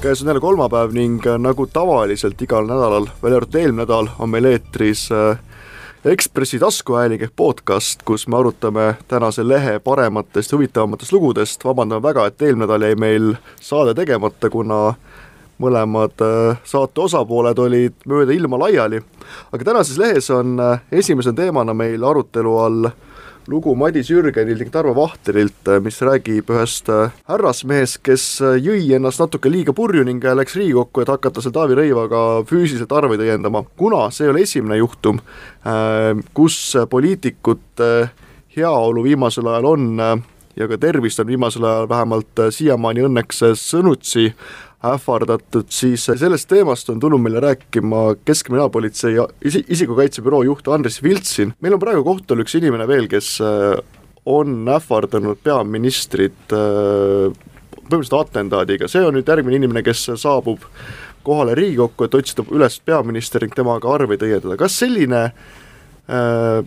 käes on jälle kolmapäev ning äh, nagu tavaliselt igal nädalal, välja arvatud eelmine nädal, on meil eetris äh, Ekspressi taskuhääling ehk podcast, kus me arutame tänase lehe parematest, huvitavamatest lugudest, vabandame väga, et eelmine nädal jäi meil saade tegemata, kuna mõlemad äh, saate osapooled olid mööda ilma laiali. aga tänases lehes on esimese teemana meil arutelu all lugu Madis Jürgenilt ning Tarvo Vahterilt, äh, mis räägib ühest äh, härrasmehest, kes äh, jõi ennast natuke liiga purju ning läks Riigikokku, et hakata seal Taavi Rõivaga füüsiliselt arveid õiendama. kuna see ei ole esimene juhtum, kus poliitikute heaolu viimasel ajal on ja ka tervist on viimasel ajal vähemalt siiamaani õnneks sõnutsi ähvardatud, siis sellest teemast on tulnud meile rääkima Keskkriminaalpolitsei isi-, isikukaitsebüroo juht Andres Viltsin. meil on praegu kohtul üks inimene veel, kes äh, on ähvardanud peaministrit äh, põhimõtteliselt atendaadiga, see on nüüd järgmine inimene, kes saabub kohale Riigikokku, et otsida üles peaminister ning temaga arveid õiendada, kas selline äh,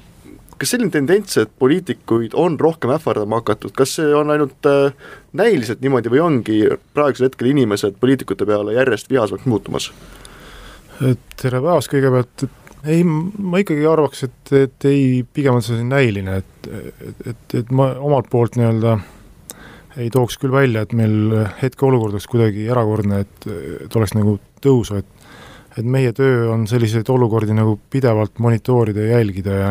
kas selline tendents, et poliitikuid on rohkem ähvardama hakatud, kas see on ainult äh, näiliselt niimoodi või ongi praegusel hetkel inimesed poliitikute peale järjest vihasemaks muutumas? tere päevast kõigepealt, ei, ma ikkagi arvaks, et, et ei, pigem on see näiline, et, et, et, et ma omalt poolt nii-öelda ei tooks küll välja, et meil hetkeolukord oleks kuidagi erakordne, et, et oleks nagu tõusu, et et meie töö on selliseid olukordi nagu pidevalt monitoorida ja jälgida ja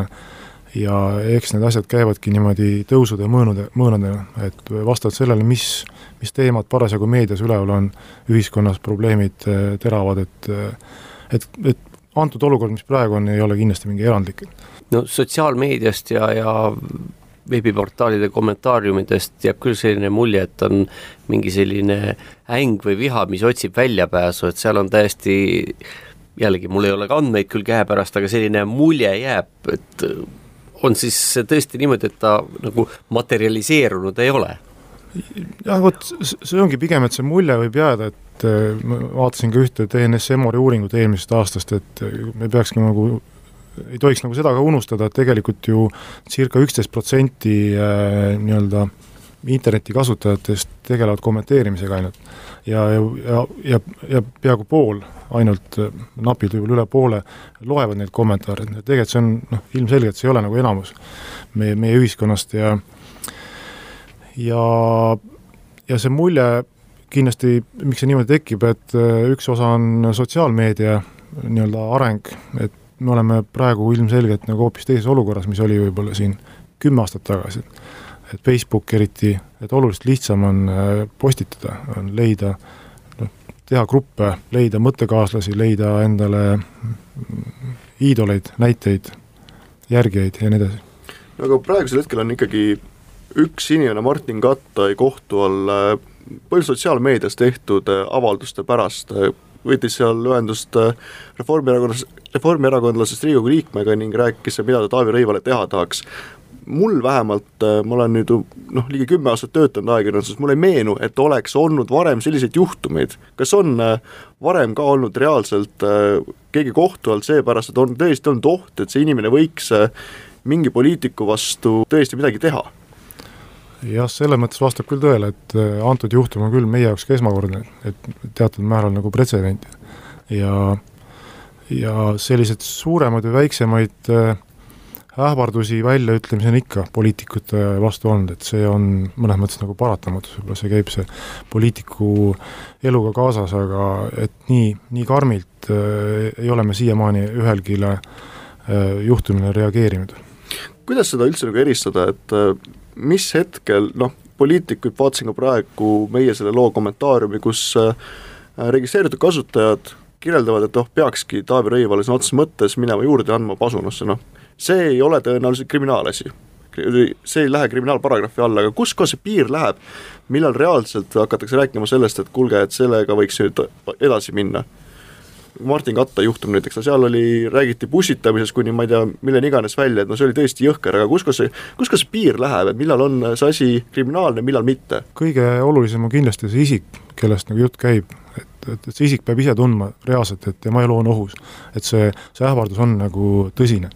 ja eks need asjad käivadki niimoodi tõusude ja mõõnude, mõõnadena, et vastavalt sellele, mis, mis teemad parasjagu meedias üleval on, ühiskonnas probleemid äh, teravad, et äh, et, et antud olukord, mis praegu on, ei ole kindlasti mingi erandlik. no sotsiaalmeediast ja, ja veebiportaalide kommentaariumidest jääb küll selline mulje, et on mingi selline äng või viha, mis otsib väljapääsu, et seal on täiesti jällegi, mul ei ole ka andmeid küll käepärast, aga selline mulje jääb, et on siis tõesti niimoodi, et ta nagu materialiseerunud ei ole? jah, vot see ongi pigem, et see mulje võib jääda, et äh, ma vaatasin ka ühte TNS Emori uuringut eelmisest aastast, et äh, me peakski nagu ei tohiks nagu seda ka unustada, et tegelikult ju circa üksteist protsenti äh, nii-öelda interneti kasutajatest tegelevad kommenteerimisega ainult. ja, ja, ja, ja, peaaegu pool ainult äh, napilt võib-olla üle poole loevad neid kommentaare, tegelikult see on noh, ilmselgelt see ei ole nagu enamus meie, meie ühiskonnast ja ja, ja see mulje kindlasti, miks see niimoodi tekib, et äh, üks osa on sotsiaalmeedia nii-öelda areng, et me oleme praegu ilmselgelt nagu hoopis teises olukorras, mis oli võib-olla siin kümme aastat tagasi. et Facebook eriti, et oluliselt lihtsam on äh, postitada, on leida äh, teha gruppe, leida mõttekaaslasi, leida endale iidoleid, näiteid, järgijaid ja nii edasi. no aga praegusel hetkel on ikkagi üks inimene Martin Kattai kohtu all äh, palju sotsiaalmeedias tehtud äh, avalduste pärast, võttis seal ühendust Reformierakonnas, reformierakondlasest Riigikogu liikmega ning rääkis, mida ta Taavi Rõivale teha tahaks mul vähemalt, äh, ma olen nüüd noh, ligi kümme aastat töötanud ajakirjanduses, mulle ei meenu, et oleks olnud varem selliseid juhtumeid. kas on äh, varem ka olnud reaalselt äh, keegi kohtu all seepärast, et on tõesti olnud oht, et see inimene võiks mingi poliitiku vastu tõesti midagi teha? jah, selles mõttes vastab küll tõele, et antud juhtum on küll meie jaoks ka esmakordne, et teatud määral nagu pretsedent ja ja selliseid suuremaid või väiksemaid äh, ähvardusi, väljaütlemisi on ikka poliitikute vastu olnud, et see on mõnes mõttes nagu paratamatus, võib-olla see käib see poliitiku eluga kaasas, aga et nii, nii karmilt äh, ei ole me siiamaani ühelgi äh, juhtumile reageerinud. kuidas seda üldse nagu eristada, et äh, mis hetkel noh, poliitikuid vaatasin ka praegu meie selle loo kommentaariumi, kus äh, registreeritud kasutajad kirjeldavad, et oh, peakski Taavi Rõivale sõna otseses mõttes minema juurde andma pasunasse, noh see ei ole tõenäoliselt kriminaalasi. see ei lähe kriminaalparagrahvi alla, aga kus kohe see piir läheb, millal reaalselt hakatakse rääkima sellest, et kuulge, et sellega võiks nüüd edasi minna Martin Katta juhtum näiteks, seal oli, räägiti pussitamisest kuni ma ei tea, milleni iganes välja, et no see oli tõesti jõhker, aga kus, kus see, kus ka see piir läheb, et millal on see asi kriminaalne, millal mitte? kõige olulisem on kindlasti see isik, kellest nagu jutt käib, et, et, et see isik peab ise tundma reaalselt, et tema elu on ohus. et see, see ähvardus on nagu tõsine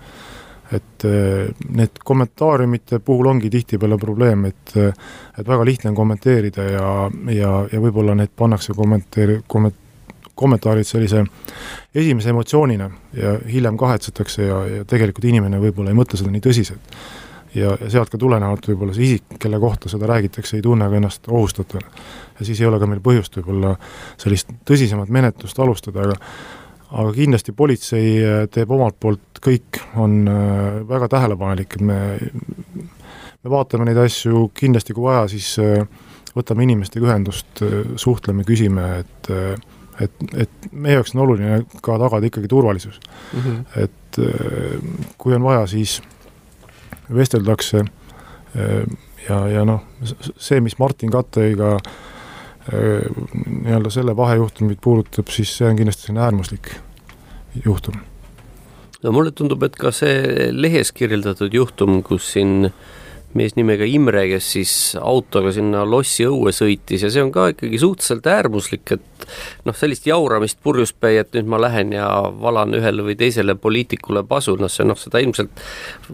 et äh, need kommentaariumite puhul ongi tihtipeale probleem, et et väga lihtne on kommenteerida ja, ja, ja võib-olla need pannakse kommenteeri-, komment-, kommentaarid sellise esimese emotsioonina ja hiljem kahetsetakse ja, ja tegelikult inimene võib-olla ei mõtle seda nii tõsiselt. ja, ja sealt ka tulenevalt võib-olla see isik, kelle kohta seda räägitakse, ei tunne ka ennast ohustatuna. ja siis ei ole ka meil põhjust võib-olla sellist tõsisemat menetlust alustada, aga aga kindlasti politsei teeb omalt poolt kõik, on äh, väga tähelepanelik, et me me vaatame neid asju kindlasti, kui vaja, siis äh, võtame inimestega ühendust, äh, suhtleme, küsime, et et, et meie jaoks on oluline ka tagada ikkagi turvalisus mm. -hmm. et äh, kui on vaja, siis vesteldakse äh, ja, ja noh, see, mis Martin Katteiga äh, nii-öelda selle vahejuhtumit puudutab, siis see on kindlasti selline äärmuslik juhtum. no mulle tundub, et ka see lehes kirjeldatud juhtum, kus siin äh, mees nimega Imre, kes siis autoga sinna lossi õue sõitis ja see on ka ikkagi suhteliselt äärmuslik, et noh, sellist jauramist purjuspäi, et nüüd ma lähen ja valan ühele või teisele poliitikule pasu, noh see noh, seda ilmselt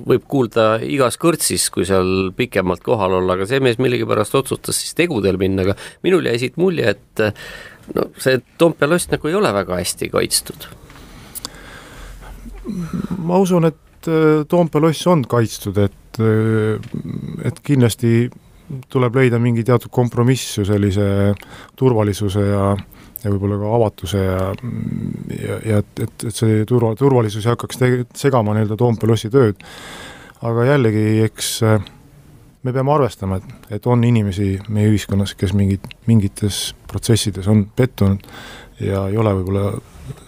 võib kuulda igas kõrtsis, kui seal pikemalt kohal olla, aga see mees millegipärast otsustas siis tegudel minna, aga minul jäi siit mulje, et no see Toompea loss nagu ei ole väga hästi kaitstud. ma usun, et Toompea loss on kaitstud, et et, et kindlasti tuleb leida mingi teatud kompromiss ju sellise turvalisuse ja ja võib-olla ka avatuse ja, ja, ja et, et, et see turva, turvalisus ei hakkaks tege-, segama nii-öelda Toompea lossi tööd. aga jällegi, eks me peame arvestama, et, et on inimesi meie ühiskonnas, kes mingid, mingites protsessides on pettunud ja ei ole võib-olla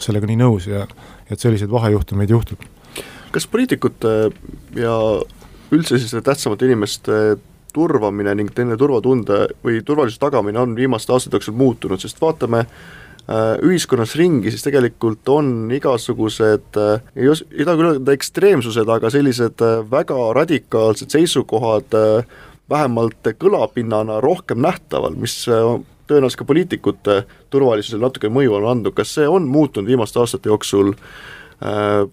sellega nii nõus ja et selliseid vahejuhtumeid juhtub. kas poliitikute ja üldse siis tähtsamate inimeste turvamine ning nende turvatunde või turvalisuse tagamine on viimaste aastate jooksul muutunud, sest vaatame äh, ühiskonnas ringi, siis tegelikult on igasugused, äh, ei os-, ei taha küll öelda ekstreemsused, aga sellised äh, väga radikaalsed seisukohad vähemalt kõlapinnana rohkem nähtaval, mis tõenäoliselt ka poliitikute turvalisusele natuke mõju on andnud, kas see on muutunud viimaste aastate jooksul? Äh,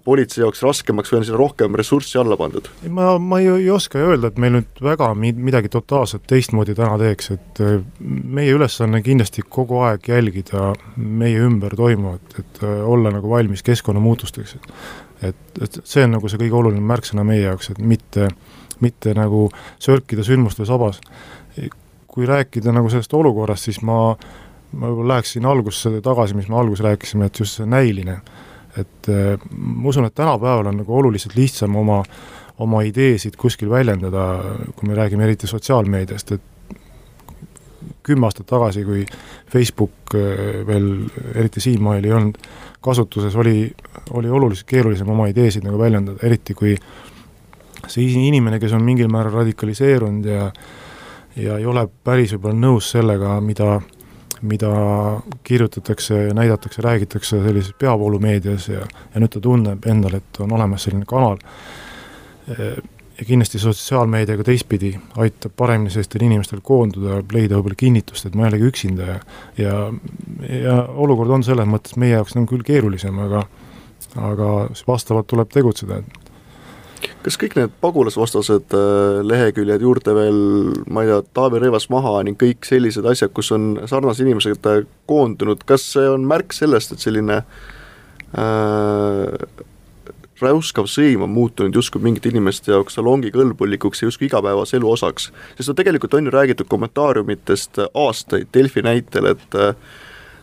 politsei jaoks raskemaks või on sinna rohkem ressurssi alla pandud? ma, ma ei, ei oska öelda, et meil nüüd väga midagi totaalselt teistmoodi täna teeks, et äh, meie ülesanne kindlasti kogu aeg jälgida meie ümber toimuvat, et äh, olla nagu valmis keskkonnamuutusteks. et, et see on nagu see kõige olulisem märksõna meie jaoks, et mitte, mitte nagu sörkida sündmuste sabas. kui rääkida nagu sellest olukorrast, siis ma, ma võib-olla läheksin algusse tagasi, mis me alguses rääkisime, et just see näiline et äh, ma usun, et tänapäeval on nagu oluliselt lihtsam oma, oma ideesid kuskil väljendada, kui me räägime eriti sotsiaalmeediast, et kümme aastat tagasi, kui Facebook äh, veel eriti siinmail ei olnud kasutuses, oli, oli oluliselt keerulisem oma ideesid nagu väljendada, eriti kui see inimene, kes on mingil määral radikaliseerunud ja ja ei ole päris võib-olla nõus sellega, mida mida kirjutatakse, näidatakse, räägitakse sellises peavoolumeedias ja, ja nüüd ta tunneb endal, et on olemas selline kanal. ja kindlasti sotsiaalmeediaga teistpidi aitab paremini sellistel inimestel koonduda, leida võib-olla kinnitust, et ma ei olegi üksinda ja ja, ja olukord on selles mõttes meie jaoks on küll keerulisem, aga aga vastavalt tuleb tegutseda, et kas kõik need pagulasvastased äh, leheküljed juurde veel, ma ei tea, Taavi Rõivas maha ning kõik sellised asjad, kus on sarnased inimesed äh, koondunud, kas see on märk sellest, et selline äh, räuskav sõim on muutunud justkui mingite inimeste jaoks salongikõlbulikuks ja justkui igapäevase elu osaks. sest no tegelikult on ju räägitud kommentaariumitest aastaid Delfi näitel, et äh,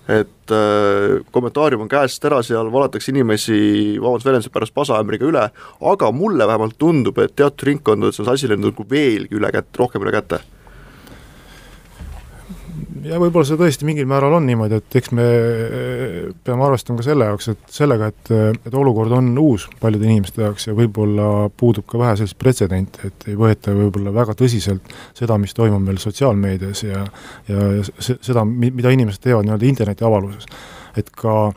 et äh, kommentaarium on käest ära, seal valatakse inimesi, vabandust väljenduse pärast, pasaämbriga üle, aga mulle vähemalt tundub, et teatud ringkondades on see asi läinud nagu veelgi üle kätt, rohkem üle käte ja võib-olla see tõesti mingil määral on niimoodi, et eks me eh, peame arvestama ka selle jaoks, et sellega, et, et olukord on uus paljude inimeste jaoks ja võib-olla puudub ka vähe sellist pretsedenti, et ei võeta võib-olla väga tõsiselt seda, mis toimub meil sotsiaalmeedias ja ja seda, mida inimesed teevad nii-öelda internetiavaluses. et ka,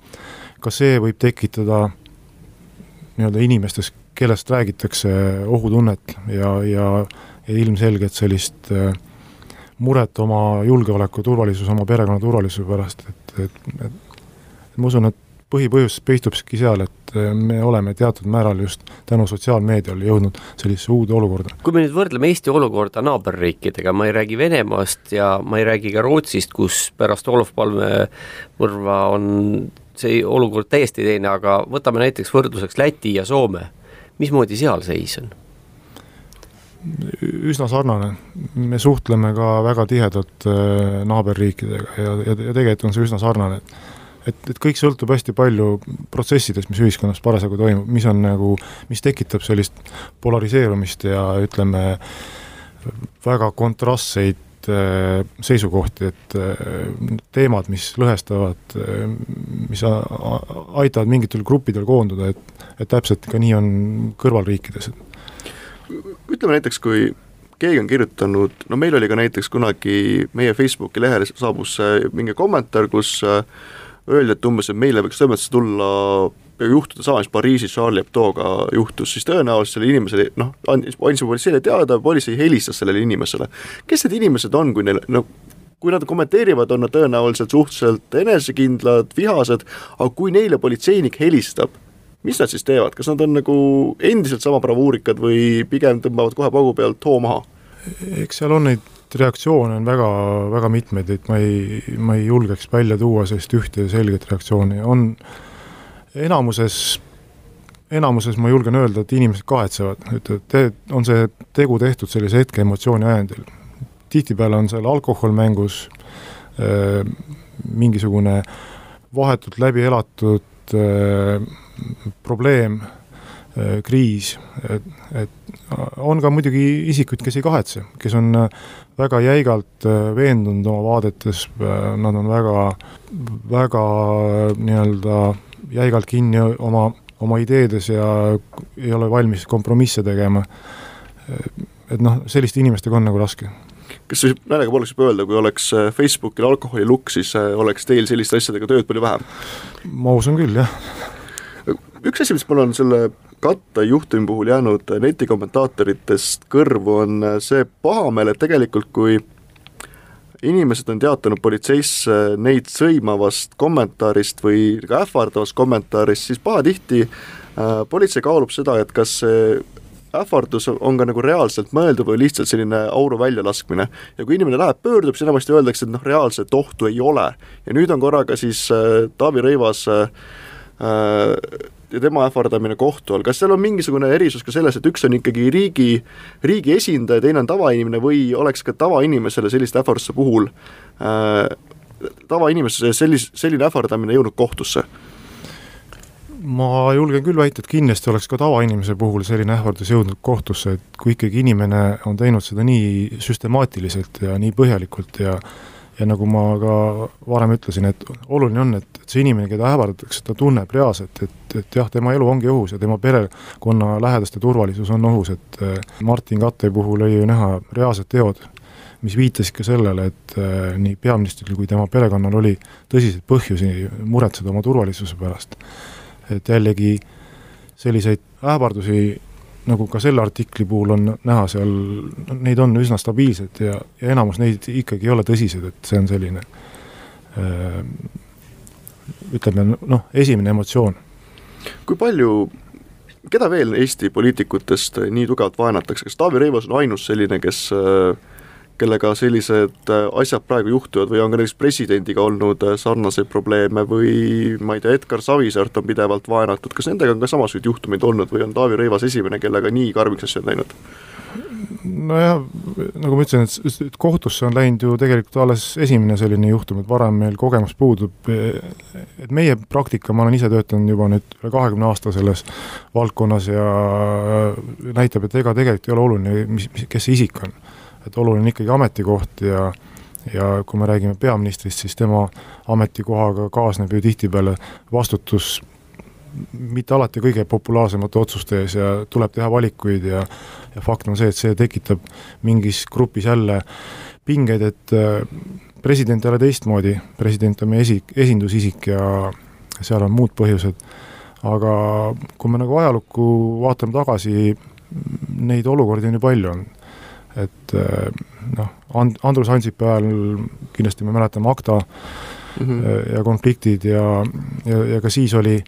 ka see võib tekitada nii-öelda inimestes, kellest räägitakse, ohutunnet ja, ja, ja ilmselgelt sellist äh, muret oma julgeoleku, turvalisuse, oma perekonna turvalisuse pärast, et, et, et ma usun, et põhipõhjus peitubki seal, et äh, me oleme teatud määral just tänu sotsiaalmeediale jõudnud sellisesse uude olukorda. kui me nüüd võrdleme Eesti olukorda naaberriikidega, ma ei räägi Venemaast ja ma ei räägi ka Rootsist, kus pärast Olof Palme mõrva on see olukord täiesti teine, aga võtame näiteks võrdluseks Läti ja Soome. mismoodi seal seis on? Üsna sarnane, me suhtleme ka väga tihedalt äh, naaberriikidega ja, ja, ja tegelikult on see üsna sarnane, et et, et kõik sõltub hästi palju protsessidest, mis ühiskonnas parasjagu toimub, mis on nagu, mis tekitab sellist polariseerumist ja ütleme, väga kontrastseid äh, seisukohti, et äh, teemad, mis lõhestavad, mis aitavad mingitel gruppidel koonduda, et et täpselt ka nii on kõrvalriikides ütleme näiteks, kui keegi on kirjutanud, no meil oli ka näiteks kunagi meie Facebooki lehele saabus mingi kommentaar, kus äh, öeldi, et umbes, et meile võiks tõepoolest tulla juhtuda sama, mis Pariisis Charlie Hebdo'ga juhtus, siis tõenäoliselt sellele inimesele noh, andis, andis politseile teada, politsei helistas sellele inimesele. kes need inimesed on, kui neil noh, kui nad kommenteerivad, on nad tõenäoliselt suhteliselt enesekindlad, vihased, aga kui neile politseinik helistab mis nad siis teevad, kas nad on nagu endiselt sama bravuurikad või pigem tõmbavad kohe paugu pealt hoo maha? eks seal on neid reaktsioone on väga, väga mitmeid, et ma ei, ma ei julgeks välja tuua sellist ühte selget reaktsiooni, on enamuses, enamuses ma julgen öelda, et inimesed kahetsevad, ütlevad, on see tegu tehtud sellise hetke emotsiooni ajendil. tihtipeale on seal alkohol mängus, äh, mingisugune vahetult läbi elatud äh, probleem, äh, kriis, et, et on ka muidugi isikuid, kes ei kahetse, kes on äh, väga jäigalt äh, veendunud oma vaadetes, nad on väga, väga nii-öelda jäigalt kinni oma, oma ideedes ja ei ole valmis kompromisse tegema. et noh, selliste inimestega on nagu raske kas siis naljaga pooleks võib öelda, kui oleks Facebookil alkoholilukk, siis oleks teil selliste asjadega tööd palju vähem? ma usun küll, jah üks asi, mis mul on selle katta juhtumi puhul jäänud netikommentaatoritest kõrvu, on see pahameel, et tegelikult kui inimesed on teatanud politseisse neid sõimavast kommentaarist või ka ähvardavast kommentaarist, siis pahatihti äh, politsei kaalub seda, et kas see ähvardus on ka nagu reaalselt mõeldud või lihtsalt selline auru väljalaskmine. ja kui inimene läheb, pöördub, siis enamasti öeldakse, et noh, reaalset ohtu ei ole. ja nüüd on korraga siis äh, Taavi Rõivas äh, äh tema ähvardamine kohtu all, kas seal on mingisugune erisus ka selles, et üks on ikkagi riigi, riigi esindaja, teine on tavainimene või oleks ka tavainimesele selliste ähvarduste puhul äh, tavainimese sellis-, selline ähvardamine jõudnud kohtusse? ma julgen küll väita, et kindlasti oleks ka tavainimese puhul selline ähvardus jõudnud kohtusse, et kui ikkagi inimene on teinud seda nii süstemaatiliselt ja nii põhjalikult ja ja nagu ma ka varem ütlesin, et oluline on, et, et see inimene, keda ähvardatakse, ta tunneb reaalselt, et, et jah, tema elu ongi ohus ja tema perekonna lähedaste turvalisus on ohus, et eh, Martin Katte puhul oli ju näha reaalsed teod, mis viitasid ka sellele, et äh, nii peaministril kui tema perekonnal oli tõsiseid põhjusi muretseda oma turvalisuse pärast. et jällegi selliseid ähvardusi nagu ka selle artikli puhul on näha seal, neid on üsna stabiilsed ja, ja enamus neid ikkagi ei ole tõsised, et see on selline öö, ütleme noh, esimene emotsioon. kui palju, keda veel Eesti poliitikutest nii tugevalt vaenatakse, kas Taavi Rõivas on ainus selline, kes äh, kellega sellised äh, asjad praegu juhtuvad või on ka näiteks presidendiga olnud äh, sarnaseid probleeme või ma ei tea, Edgar Savisaart on pidevalt vaenatud, kas nendega on ka samasuguseid juhtumeid olnud või on Taavi Rõivas esimene, kellega nii karmiks asju on läinud? nojah, nagu ma ütlesin, et kohtusse on läinud ju tegelikult alles esimene selline juhtum, et varem meil kogemus puudub, et meie praktika, ma olen ise töötanud juba nüüd üle kahekümne aasta selles valdkonnas ja näitab, et ega tegelikult ei ole oluline, mis, mis, kes see isik on et oluline on ikkagi ametikoht ja ja kui me räägime peaministrist, siis tema ametikohaga kaasneb ju tihtipeale vastutus mitte alati kõige populaarsemate otsuste ees ja tuleb teha valikuid ja ja fakt on see, et see tekitab mingis grupis jälle pingeid, et äh, president ei ole teistmoodi, president on meie esi, esindusisik ja seal on muud põhjused, aga kui me nagu ajalukku vaatame tagasi, neid olukordi on ju palju olnud et eh, noh, And-, Andrus Ansipi ajal kindlasti me mäletame ACTA mm -hmm. ja konfliktid ja, ja, ja ka siis oli,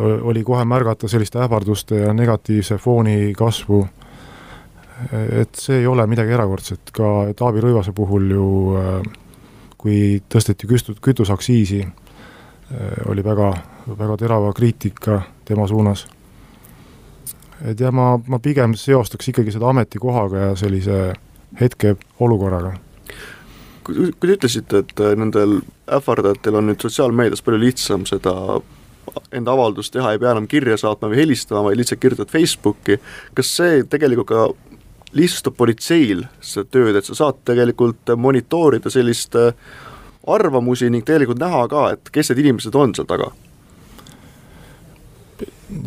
oli kohe märgata selliste ähvarduste ja negatiivse fooni kasvu et see ei ole midagi erakordset, ka Taavi Rõivase puhul ju kui tõsteti kütust, kütuseaktsiisi, oli väga, väga terava kriitika tema suunas. Et jah, ma, ma pigem seostaks ikkagi seda ametikohaga ja sellise hetkeolukorraga. kui, kui te ütlesite, et nendel ähvardajatel on nüüd sotsiaalmeedias palju lihtsam seda enda avaldust teha, ei pea enam kirja saatma või helistama, vaid lihtsalt kirjutad Facebooki, kas see tegelikult ka lihtsustab politseil seda tööd, et sa saad tegelikult monitoorida sellist äh, arvamusi ning tegelikult näha ka, et kes need inimesed on seal taga?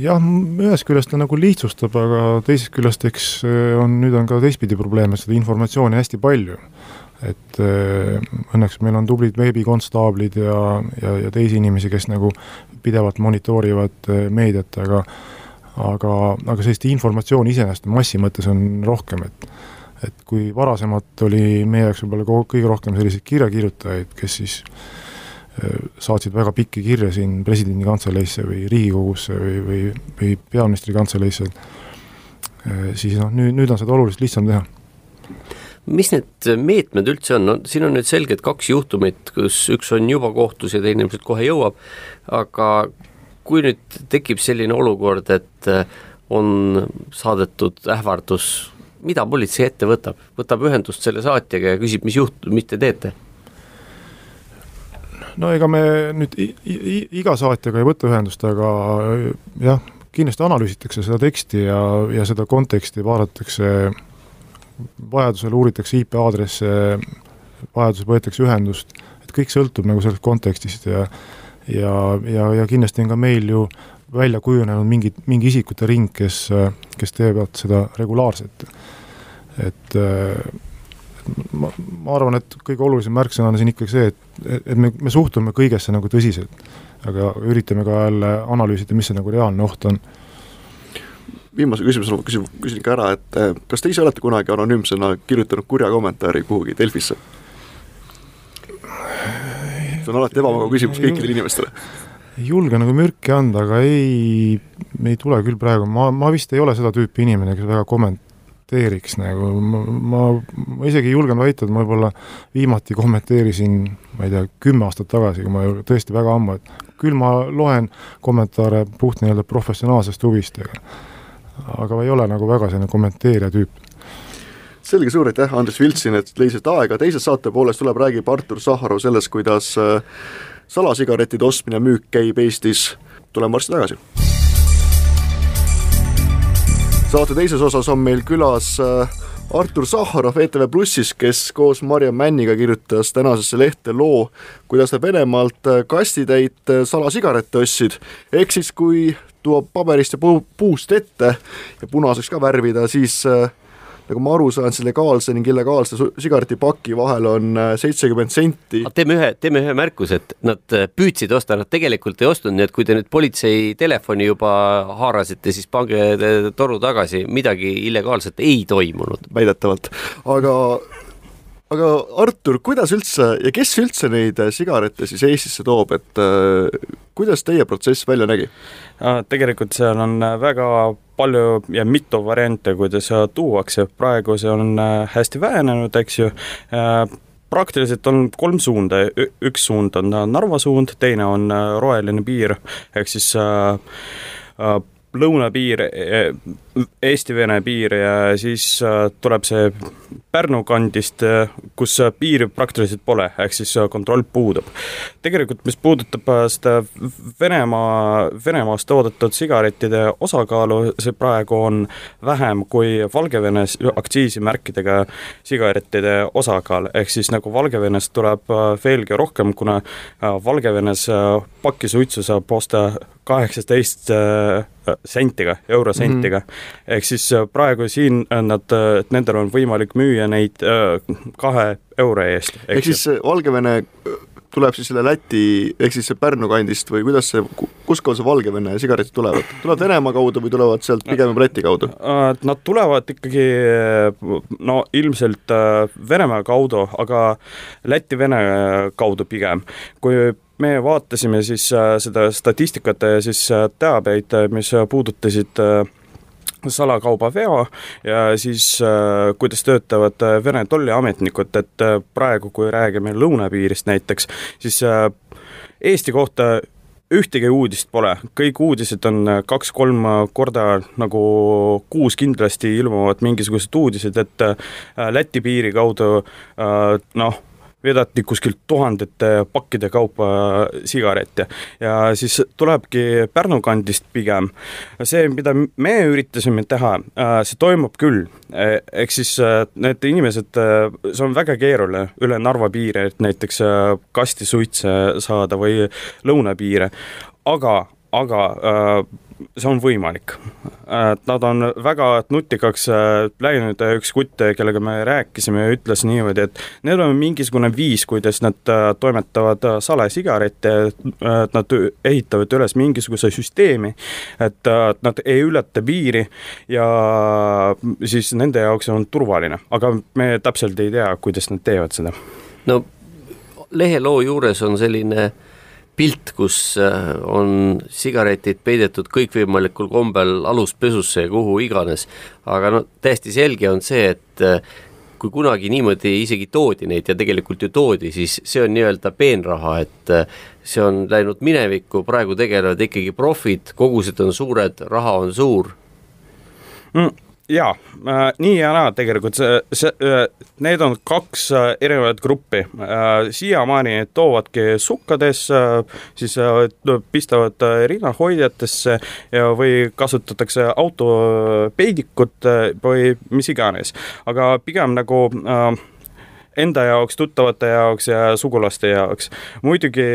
Jah, ühest küljest ta nagu lihtsustab, aga teisest küljest eks äh, on, nüüd on ka teistpidi probleem, et seda informatsiooni hästi palju. et äh, õnneks meil on tublid veebikonstaablid ja, ja, ja teisi inimesi, kes nagu pidevalt monitoorivad meediat, aga aga, aga sellist informatsiooni iseenesest massi mõttes on rohkem, et et kui varasemalt oli meie jaoks võib-olla kõige rohkem selliseid kirjakirjutajaid, kes siis äh, saatsid väga pikki kirju siin presidendi kantseleisse või Riigikogusse või, või, või peaministri kantseleisse, äh, siis noh, nüüd, nüüd on seda oluliselt lihtsam teha. Mis need meetmed üldse on, no siin on nüüd selgelt kaks juhtumit, kus üks on juba kohtus ja teine ilmselt kohe jõuab, aga kui nüüd tekib selline olukord, et äh, on saadetud ähvardus, mida politsei ette võtab, võtab ühendust selle saatjaga ja küsib, mis juht-, mis te teete? No ega me nüüd iga saatjaga ei võta ühendust, aga jah, kindlasti analüüsitakse seda teksti ja, ja seda konteksti vaadatakse, vajadusel uuritakse IP aadresse, vajadusel võetakse ühendust, et kõik sõltub nagu sellest kontekstist ja ja, ja, ja kindlasti on ka meil ju välja kujunenud mingid, mingi isikute ring, kes, kes teevad seda regulaarselt. et ma, ma arvan, et kõige olulisem märksõna on siin ikkagi see, et, et me, me suhtume kõigesse nagu tõsiselt, aga üritame ka jälle analüüsida, mis see nagu reaalne oht on viimase küsimusena küsin, küsin ka ära, et kas te ise olete kunagi anonüümsena kirjutanud kurja kommentaari kuhugi Delfisse? see on alati ebamugav küsimus kõikidele inimestele. ei julge nagu mürki anda, aga ei, ei tule küll praegu, ma, ma vist ei ole seda tüüpi inimene, kes väga kommenteeriks nagu, ma, ma, ma isegi julgen väita, et ma võib-olla viimati kommenteerisin, ma ei tea, kümme aastat tagasi, kui ma tõesti väga ammu, et küll ma loen kommentaare puht nii-öelda professionaalsest huvist, aga aga ma ei ole nagu väga selline kommenteerija tüüp. Selge, suur aitäh, Andres Viltsin, et leidsite aega, teises saate pooles tuleb, räägib Artur Sahharov sellest, kuidas äh, salasigarettide ostmine ja müük käib Eestis, tuleme varsti tagasi. Saate teises osas on meil külas äh, Artur Sahharov ETV Plussis, kes koos Marja Männiga kirjutas tänasesse lehte loo, kuidas ta Venemaalt äh, kastitäit salasigarette ostsid, ehk siis kui tuua paberist ja puust ette ja punaseks ka värvida, siis äh, nagu ma aru saan, siis legaalse ning illegaalse sigaretipaki vahel on äh, seitsekümmend senti. teeme ühe, teeme ühe märkuse, et nad äh, püüdsid osta, nad tegelikult ei ostnud, nii et kui te nüüd politsei telefoni juba haarasite, siis pange toru tagasi, midagi illegaalset ei toimunud. väidetavalt, aga aga Artur, kuidas üldse ja kes üldse neid äh, sigarette siis Eestisse toob, et äh, kuidas teie protsess välja nägi? tegelikult seal on väga palju ja mitu variante, kuidas tuuakse, praegu see on äh, hästi vähenenud, eks ju. Praktiliselt on kolm suunda, üks suund on Narva suund, teine on roheline piir, ehk siis äh, lõunapiir, Eesti-Vene piir ja siis tuleb see Pärnu kandist, kus piiri praktiliselt pole, ehk siis kontroll puudub. tegelikult, mis puudutab seda Venemaa, Venemaast toodetud sigarettide osakaalu, see praegu on vähem kui Valgevenes aktsiisimärkidega sigarettide osakaal, ehk siis nagu Valgevenest tuleb veelgi rohkem, kuna Valgevenes pakki suitsu saab osta kaheksateist sentiga, eurosentiga mm. Ehk siis praegu siin nad, et nendel on võimalik müüa neid äh, kahe euro eest. ehk siis Valgevene tuleb siis selle Läti ehk siis see Pärnu kandist või kuidas see, kustkohast see Valgevene sigaretid tulevad? tulevad Venemaa kaudu või tulevad sealt pigem Läti kaudu? Nad tulevad ikkagi no ilmselt Venemaa kaudu, aga Läti-Vene kaudu pigem. kui me vaatasime siis seda statistikat ja siis teabeid, mis puudutasid äh, salakaubaveo ja siis äh, kuidas töötavad äh, Vene tolliametnikud, et äh, praegu, kui räägime lõunapiirist näiteks, siis Eesti kohta ühtegi uudist pole, kõik uudised on kaks-kolm korda nagu kuus kindlasti ilmuvad mingisugused uudised, et Läti piiri kaudu noh, vedati kuskilt tuhandete pakkide kaupa sigarette ja siis tulebki Pärnu kandist pigem. see, mida me üritasime teha, äh, see toimub küll, e, ehk siis äh, need inimesed, äh, see on väga keeruline üle Narva piiri, et näiteks kasti suitse saada või lõunapiire, aga, aga see on võimalik. Nad on väga nutikaks äh, läinud ja üks kutt, kellega me rääkisime, ütles niimoodi, et neil on mingisugune viis, kuidas nad äh, toimetavad äh, salesigarette, et nad ehitavad üles mingisuguse süsteemi, et nad ei ületa piiri ja siis nende jaoks on turvaline, aga me täpselt ei tea, kuidas nad teevad seda. no leheloo juures on selline äh, pilt, kus äh, on sigaretid peidetud kõikvõimalikul kombel aluspesusse ja kuhu iganes, aga no täiesti selge on see, et äh, kui kunagi niimoodi isegi toodi neid ja tegelikult ju toodi, siis see on nii-öelda peenraha, et äh, see on läinud minevikku, praegu tegelevad ikkagi profid, kogused on suured, raha on suur. Mm jaa äh,, nii ja naa tegelikult see, see äh,, need on kaks äh, erinevat gruppi äh,. siiamaani toovadki sukkades äh,, siis äh, pistavad äh, rinnahoidjatesse ja, või kasutatakse autopeidikut äh, või mis iganes, aga pigem nagu äh, enda jaoks, tuttavate jaoks ja sugulaste jaoks. muidugi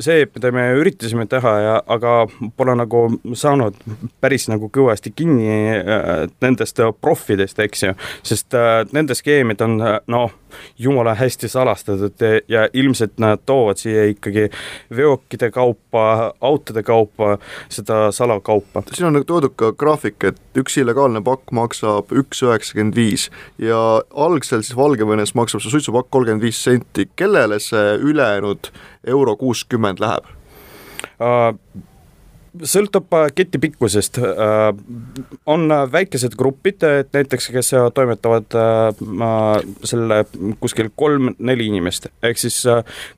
see, mida me üritasime teha ja, aga pole nagu saanud päris nagu kõvasti kinni äh, nendest proffidest, eks ju, sest äh, nende skeemid on noh jumala hästi salastatud ja ilmselt nad toovad siia ikkagi veokite kaupa, autode kaupa seda salakaupa. siin on nagu toodud ka graafik, et üks illegaalne pakk maksab üks üheksakümmend viis ja algselt siis Valgevenes maksab see suitsupakk kolmkümmend viis senti, kellele see ülejäänud euro kuuskümmend läheb uh,? Sõltub äh, keti pikkusest. Äh, on äh, väikesed grupid, et näiteks, kes toimetavad selle kuskil kolm-neli inimest, ehk siis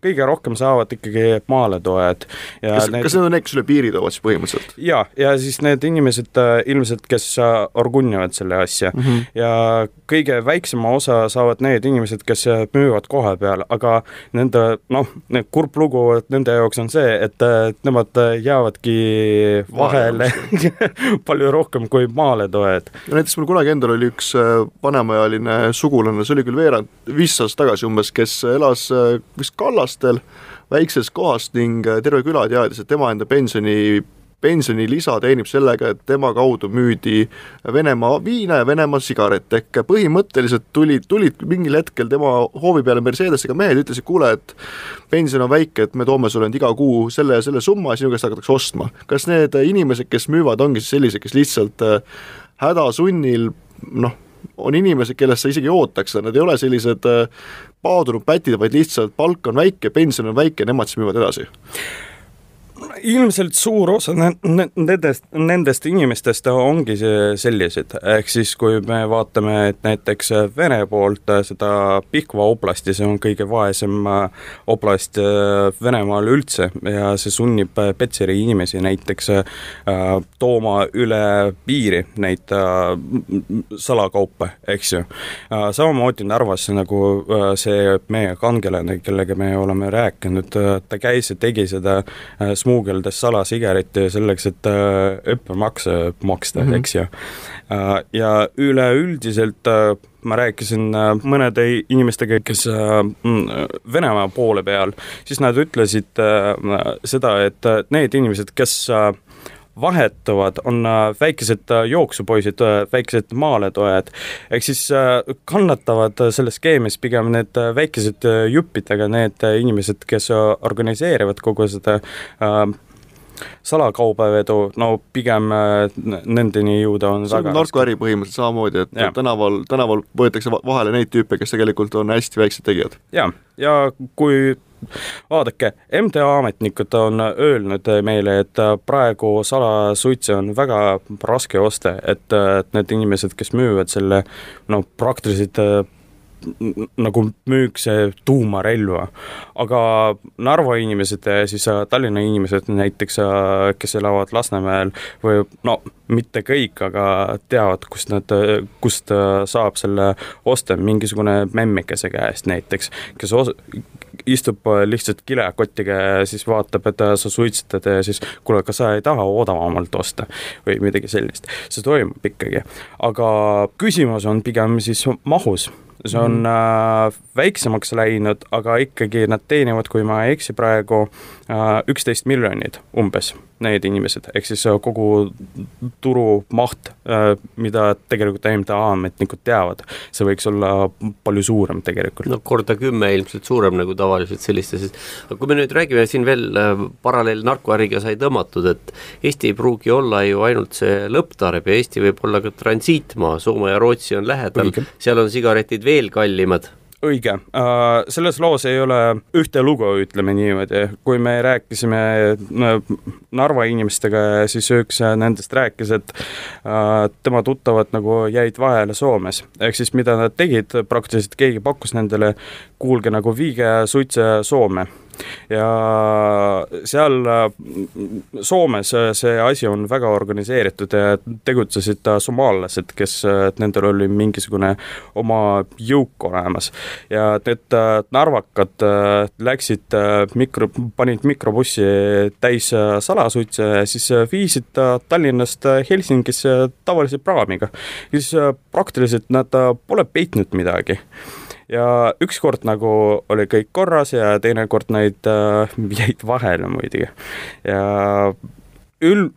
kõige rohkem saavad ikkagi maaletoojad. kas need..., kas need on kes üle piiri toovad siis põhimõtteliselt? ja, ja siis need inimesed ilmselt, kes orgunnivad selle asja mm -hmm. ja kõige väiksema osa saavad need inimesed, kes müüvad koha peal, aga nende noh, kurb lugu nende jaoks on see, et nemad jäävadki vahele palju rohkem kui maaletoojad. näiteks mul kunagi endal oli üks äh, vanemaealine sugulane, see oli küll veerand, viis aastat tagasi umbes, kes elas äh, vist Kallastel väikses kohas ning äh, terve küla teadis, et tema enda pensioni pensionilisa teenib sellega, et tema kaudu müüdi Venemaa viina ja Venemaa sigarette, ehk põhimõtteliselt tulid, tulid mingil hetkel tema hoovi peale Mercedesega mehed, ütlesid, kuule, et pension on väike, et me toome sulle nüüd iga kuu selle ja selle summa, sinu käest hakatakse ostma. kas need inimesed, kes müüvad, ongi siis sellised, kes lihtsalt äh, hädasunnil noh, on inimesed, kellest sa isegi ei ootaks seda, nad ei ole sellised äh, paadunud pätid, vaid lihtsalt palk on väike, pension on väike, nemad siis müüvad edasi ilmselt suur osa nendest, nendest inimestest ongi sellised, ehk siis kui me vaatame, et näiteks Vene poolt seda Pihkva oblasti, see on kõige vaesem oblast Venemaal üldse ja see sunnib Petseri inimesi näiteks äh, tooma üle piiri neid äh, salakaupa, eks ju. Äh, samamoodi Narvas nagu see meie kangelane, kellega me oleme rääkinud, ta käis ja tegi seda smuugeldas salasigarette selleks, et äh, õppemakse maksta mm, -hmm. eks ju. Äh, ja üleüldiselt äh, ma rääkisin mõnede inimestega, kes mm, Venemaa poole peal, siis nad ütlesid seda, et need inimesed, kes vahetuvad, on väikesed jooksupoisid, väikesed maaletujad, ehk siis kannatavad selles skeemis pigem need väikesed juppidega need inimesed, kes organiseerivad kogu seda salakaubavedu, no pigem nendeni jõuda on see on narkoäri põhimõtteliselt samamoodi, et ja. tänaval, tänaval võetakse vahele neid tüüpe, kes tegelikult on hästi väiksed tegijad. jaa, ja kui vaadake, MTA ametnikud on öelnud meile, et praegu salasuitse on väga raske osta, et, et need inimesed, kes müüvad selle no praktiliselt nagu müüks tuumarelva. aga Narva inimesed ja siis äh, Tallinna inimesed näiteks, äh, kes elavad Lasnamäel või no mitte kõik, aga teavad, kust nad, kust äh, saab selle osta mingisugune memmekese käest näiteks, kes os-, istub lihtsalt kilekotiga ja siis vaatab, et sa suitsetad ja siis kuule, kas sa ei taha odavamalt osta või midagi sellist. see toimub ikkagi, aga küsimus on pigem siis mahus see on mm. äh, väiksemaks läinud, aga ikkagi nad teenivad, kui ma ei eksi praegu, äh, üksteist miljonit umbes need inimesed, ehk siis äh, kogu turumaht, äh, mida tegelikult MTA ametnikud teavad, see võiks olla palju suurem tegelikult. no korda kümme ilmselt suurem nagu tavaliselt sellistes, aga kui me nüüd räägime siin veel äh, paralleel narkoäriga sai tõmmatud, et Eesti ei pruugi olla ju ainult see lõpptarbija, Eesti võib olla ka transiitmaa, Soome ja Rootsi on lähedal, seal on sigaretid veel kallimad? Õige, äh, selles loos ei ole ühte lugu, ütleme niimoodi, kui me rääkisime Narva inimestega siis üks nendest rääkis, et äh, tema tuttavad nagu jäid vahele Soomes, ehk siis mida nad tegid, praktiliselt keegi pakkus nendele, kuulge nagu viige suitse Soome ja seal Soomes see asi on väga organiseeritud ja tegutsesid somaallased, kes, nendel oli mingisugune oma jõuk olemas ja need narvakad läksid mikro, panid mikrobussi täis salasuitse ja siis viisid Tallinnast Helsingisse tavalise praamiga. siis praktiliselt nad pole peitnud midagi ja ükskord nagu oli kõik korras ja teinekord neid äh, jäid vahele muidugi. ja ül-,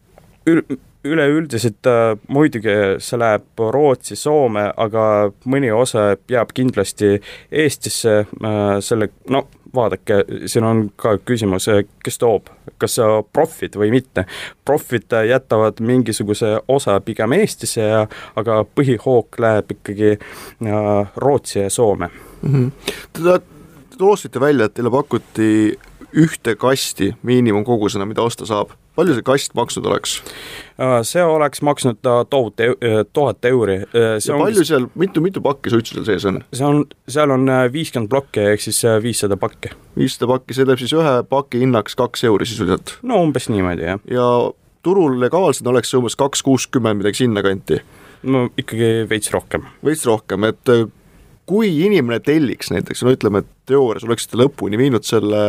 ül-, üleüldiselt äh, muidugi see läheb Rootsi, Soome, aga mõni osa jääb kindlasti Eestisse äh, selle, no vaadake, siin on ka küsimus, kes toob, kas profid või mitte. profid jätavad mingisuguse osa pigem Eestisse ja, aga põhihoog läheb ikkagi äh, Rootsi ja Soome mm. -hmm. Te toosite välja, et teile pakuti ühte kasti miinimumkogusena, mida osta saab palju see kast maksnud oleks? Äh, see oleks maksnud äh, tohutu, äh, tuhat euri. ja palju seal, mitu, mitu pakki suitsu seal sees on? see on, seal on viiskümmend plokki, ehk siis viissada pakki. viissada pakki, see teeb siis ühe paki hinnaks kaks euri sisuliselt? no umbes niimoodi, jah. ja turul legaalselt oleks see umbes kaks kuuskümmend, midagi sinnakanti? no ikkagi veits rohkem. veits rohkem, et kui inimene telliks näiteks, no ütleme, et teoorias oleksite lõpuni viinud selle,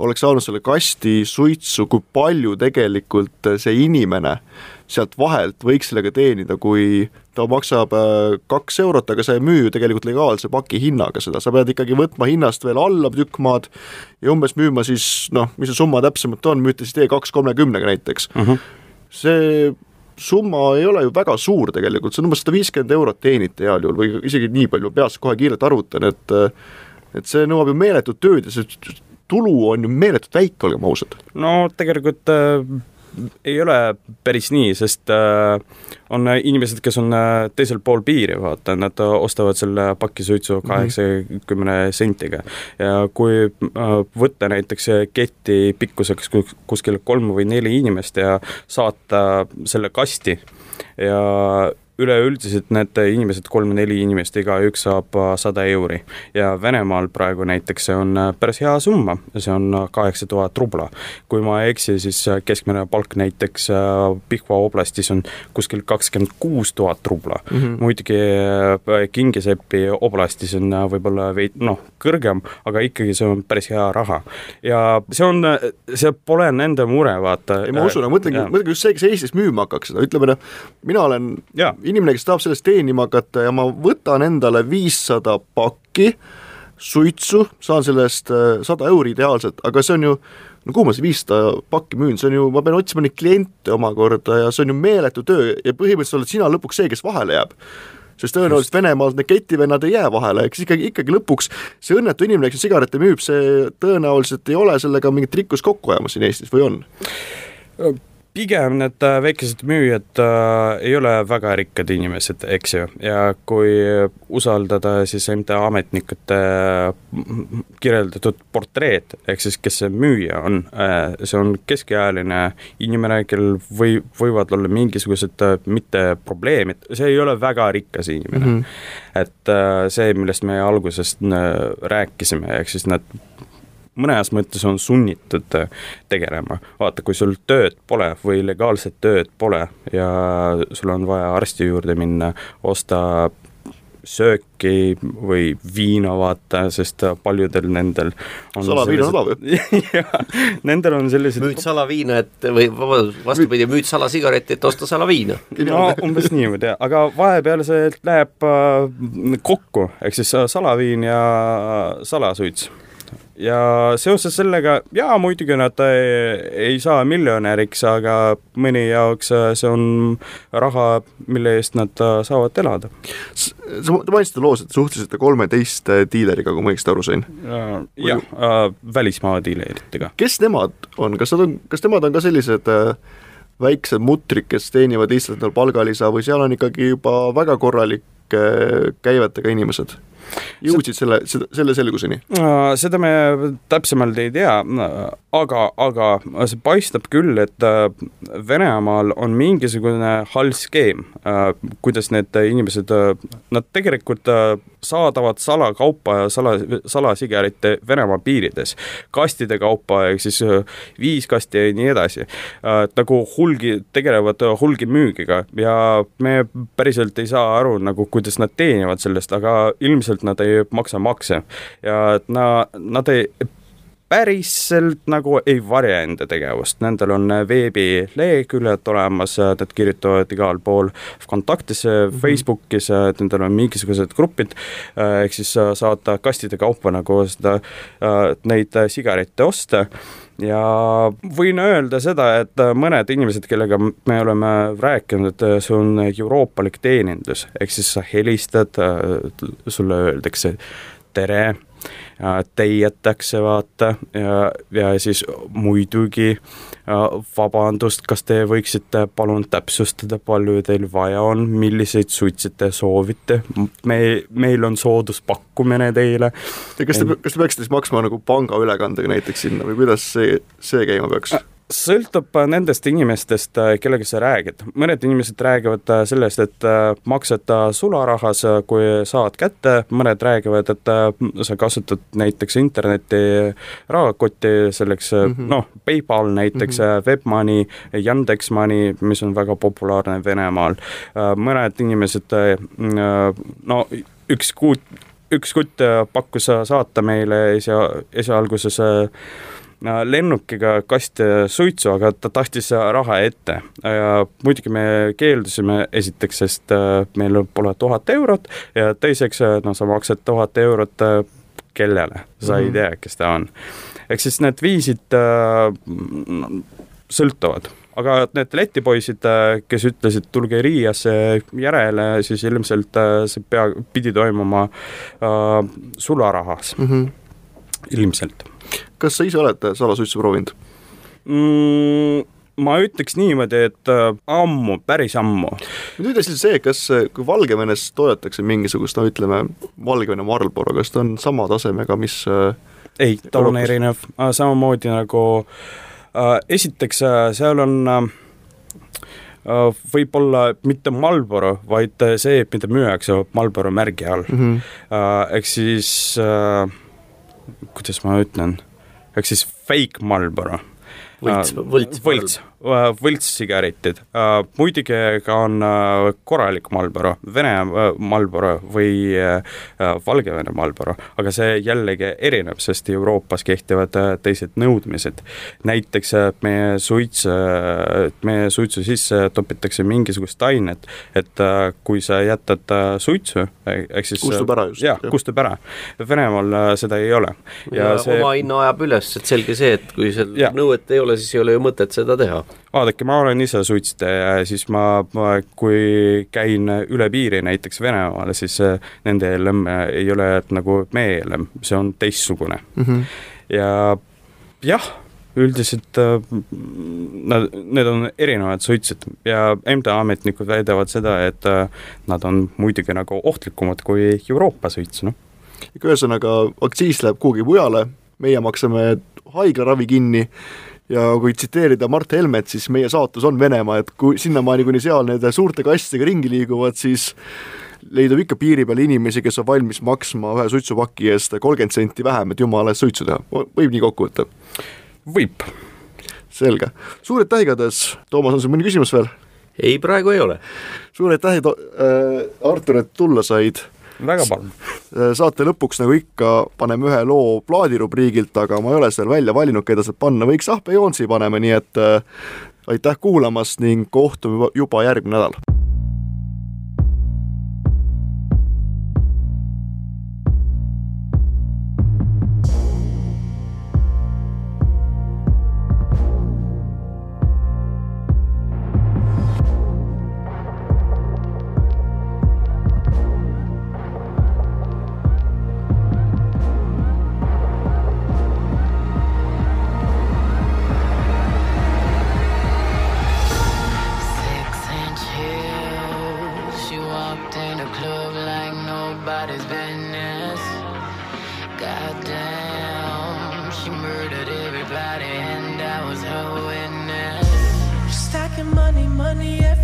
oleks saanud selle kasti suitsu, kui palju tegelikult see inimene sealt vahelt võiks sellega teenida, kui ta maksab äh, kaks eurot, aga sa ei müü ju tegelikult legaalse paki hinnaga seda, sa pead ikkagi võtma hinnast veel alla tükk maad ja umbes müüma siis noh, mis see summa täpsemalt on, müüte siis T2 kolmekümnega näiteks uh. Mhm. -huh. see summa ei ole ju väga suur tegelikult, see on umbes sada viiskümmend eurot teenite heal juhul või isegi nii palju, peast kohe kiirelt arvutan, et et see nõuab ju meeletut tööd ja see tulu on ju meeletult väike, olgem ausad. no tegelikult äh ei ole päris nii, sest äh, on inimesed, kes on äh, teisel pool piiri, vaata, nad ostavad selle paki suitsu mhm. kaheksakümne sentiga. ja kui äh, võtta näiteks keti pikkuseks kuskil kolm või neli inimest ja saata selle kasti ja üleüldiselt need inimesed, kolm-neli inimest, igaüks saab äh, sada euri. ja Venemaal praegu näiteks see on äh, päris hea summa, see on äh, kaheksa tuhat rubla. kui ma ei eksi, siis keskmine palk näiteks Pihkva oblastis on kuskil kakskümmend kuus tuhat rubla mm. -hmm. muidugi Kingisepi oblastis on võib-olla veid-, noh, kõrgem, aga ikkagi see on päris hea raha. ja see on, see pole nende mure, vaata. ei, ma usun, aga mõtlengi, mõtlengi just see, kes Eestis müüma hakkaks seda, ütleme noh, mina olen ja inimene, kes tahab sellest teenima hakata ja ma võtan endale viissada pakki, suitsu, saan selle eest äh, sada euri ideaalselt, aga see on ju no kuhu ma see viissada pakki müün, see on ju, ma pean otsima neid kliente omakorda ja see on ju meeletu töö ja põhimõtteliselt oled sina lõpuks see, kes vahele jääb sest tõenäoliselt Venemaal need ketivennad ei jää vahele, eks ikkagi, ikkagi lõpuks see õnnetu inimene, kes sigarette müüb, see tõenäoliselt ei ole sellega mingit rikkust kokku ajamas siin Eestis või on? Pigem need äh, väikesed müüjad äh, ei ole väga rikkad inimesed, eks ju, ja kui usaldada siis MTA ametnikute kirjeldatud portreed, ehk siis kes see müüja on äh,, see on keskealine inimene, kellel või, võivad olla mingisugused äh, mitte probleemid, see ei ole väga rikas inimene mm. -hmm. et äh, see, millest me algusest äh, rääkisime, ehk siis need mõnes mõttes on sunnitud äh, tegelema. vaata, kui sul tööd pole või legaalset tööd pole ja sul on vaja arsti juurde minna, osta sööki või viina, vaata, sest paljudel nendel salaviin on odav ju. nendel on sellised müüd salaviina, et või vastupidi, müüd salasigaretti, et osta salaviina. no umbes niimoodi, aga vahepeal see läheb äh, kokku, ehk siis salaviin ja salasuits ja seoses sellega, jaa, muidugi nad ei, ei saa miljonäriks, aga mõni jaoks äh, see on raha, mille eest nad äh, saavad elada. sa, te mainisite loos, et suhtlesite kolmeteist äh, diileriga, kui ma õigesti aru sain? jah äh,, välismaa diileritega. kes nemad on, kas nad on, kas nemad on ka sellised väiksed mutrid, kes teenivad lihtsalt endale palgalisa või seal on ikkagi juba väga korralike käivetega inimesed? Jõudsid selle, selle, selle selguseni? seda me täpsemalt ei tea, aga, aga see paistab küll, et äh, Venemaal on mingisugune hall skeem, äh, kuidas need inimesed, äh, nad tegelikult saadavad salakaupa ja sala, salasigarette Venemaa piirides, kastide kaupa, ehk siis viis kasti ja nii edasi. nagu hulgi, tegelevad hulgimüügiga ja me päriselt ei saa aru nagu, kuidas nad teenivad sellest, aga ilmselt nad ei maksa makse. Ja na, nad ei päriselt nagu ei varja enda tegevust, nendel on veebileheküljed olemas, nad kirjutavad igal pool Kontaktis mm, -hmm. Facebookis, nendel on mingisugused grupid, ehk siis saad kastide kaupa nagu seda, neid sigarette osta ja võin öelda seda, et mõned inimesed, kellega me oleme rääkinud, et see on euroopalik teenindus, ehk siis sa helistad, sulle öeldakse tere täietakse, vaata, ja, ja siis muidugi vabandust, kas te võiksite palun täpsustada, palju teil vaja on, milliseid suitse te soovite, me, meil on sooduspakkumine teile. ja kas te, kas te peaksite siis maksma nagu pangaülekandega näiteks sinna või kuidas see, see käima peaks? Sõltub äh, nendest inimestest, äh, kellega sa räägid. mõned inimesed räägivad äh, sellest, et maksad sularahas, kui saad kätte, mõned räägivad, et sa kasutad näiteks interneti rahakotti selleks mm -hmm. noh, PayPal näiteks mm, -hmm. Webmoney, Yandex Money, mis on väga populaarne Venemaal. mõned inimesed, no üks kuut, üks kutt pakkus saata meile esi, esialguses lennukiga kast suitsu, aga ta tahtis raha ette ja muidugi me keeldusime esiteks, sest äh, meil pole tuhat eurot ja teiseks, äh, no sa maksad tuhat eurot äh, kellele, sa mm -hmm. ei mhm. tea, kes ta on. ehk siis need viisid äh, sõltuvad aga need letipoisid, kes ütlesid, tulge Riiasse järele, siis ilmselt see pea, pidi toimuma äh, sularahas mm, -hmm. ilmselt kas sa ise oled salasuitsu proovinud mm,? ma ütleks niimoodi, et äh, ammu, päris ammu. nüüd siis see, kas, kui Valgevenes toodetakse mingisugust, no ütleme, Valgevene Marlboro, kas ta on sama tasemega, mis äh, ei, ta on erinev, äh, samamoodi nagu äh, esiteks seal on äh, võib-olla mitte Marlboro, vaid see, mida müüakse Marlboro märgi all mm. -hmm. ehk siis äh, kuidas ma ütlen ehk siis fake Marlboro. võlts, võlts. võlts, võltssigaretid. muidugi ka on korralik Marlboro, Vene Marlboro või Valgevene Marlboro, aga see jällegi erineb, sest Euroopas kehtivad teised nõudmised. näiteks meie suits, meie suitsu sisse topitakse mingisugust ainet, et kui sa jätad suitsu, ehk siis kustub ära just. jah, kustub ära. Venemaal seda ei ole. ja, ja see... oma hinna ajab üles, et selge see, et kui seal nõuet ei ole, siis ei ole ju mõtet seda teha. Vaadake, ma olen ise suitsetaja ja siis ma, ma, kui käin üle piiri näiteks Venemaale, siis äh, nende ELM ei ole nagu meie ELM, see on teistsugune mm. -hmm. ja jah üldiselt äh, nad, need on erinevad suitsud ja MTA ametnikud väidavad seda, et äh, nad on muidugi nagu ohtlikumad kui Euroopa suits, noh. ühesõnaga, aktsiis läheb kuhugi mujale, meie maksame haiglaravi kinni ja kui tsiteerida Mart Helmet, siis meie saatus on Venemaa, et kui sinnamaani, kuni seal nende suurte kassidega ringi liiguvad, siis leidub ikka piiri peal inimesi, kes on valmis maksma ühe suitsupaki eest kolmkümmend senti vähem, et jumala eest suitsu teha, võib nii kokku võtta? võib. selge, suur aitäh igatahes, Toomas, on sul mõni küsimus veel? ei, praegu ei ole. suur aitäh äh,, Artur, et tulla said väga palun. Äh, saate lõpuks, nagu ikka, paneme ühe loo plaadirubriigilt, aga ma ei ole seal välja valinud, keda sealt panna, võiks Ahpe Joonsi paneme, nii et äh, aitäh kuulamast ning kohtume juba järgmine nädal Goddamn, she murdered everybody, and I was her witness. Stacking money, money.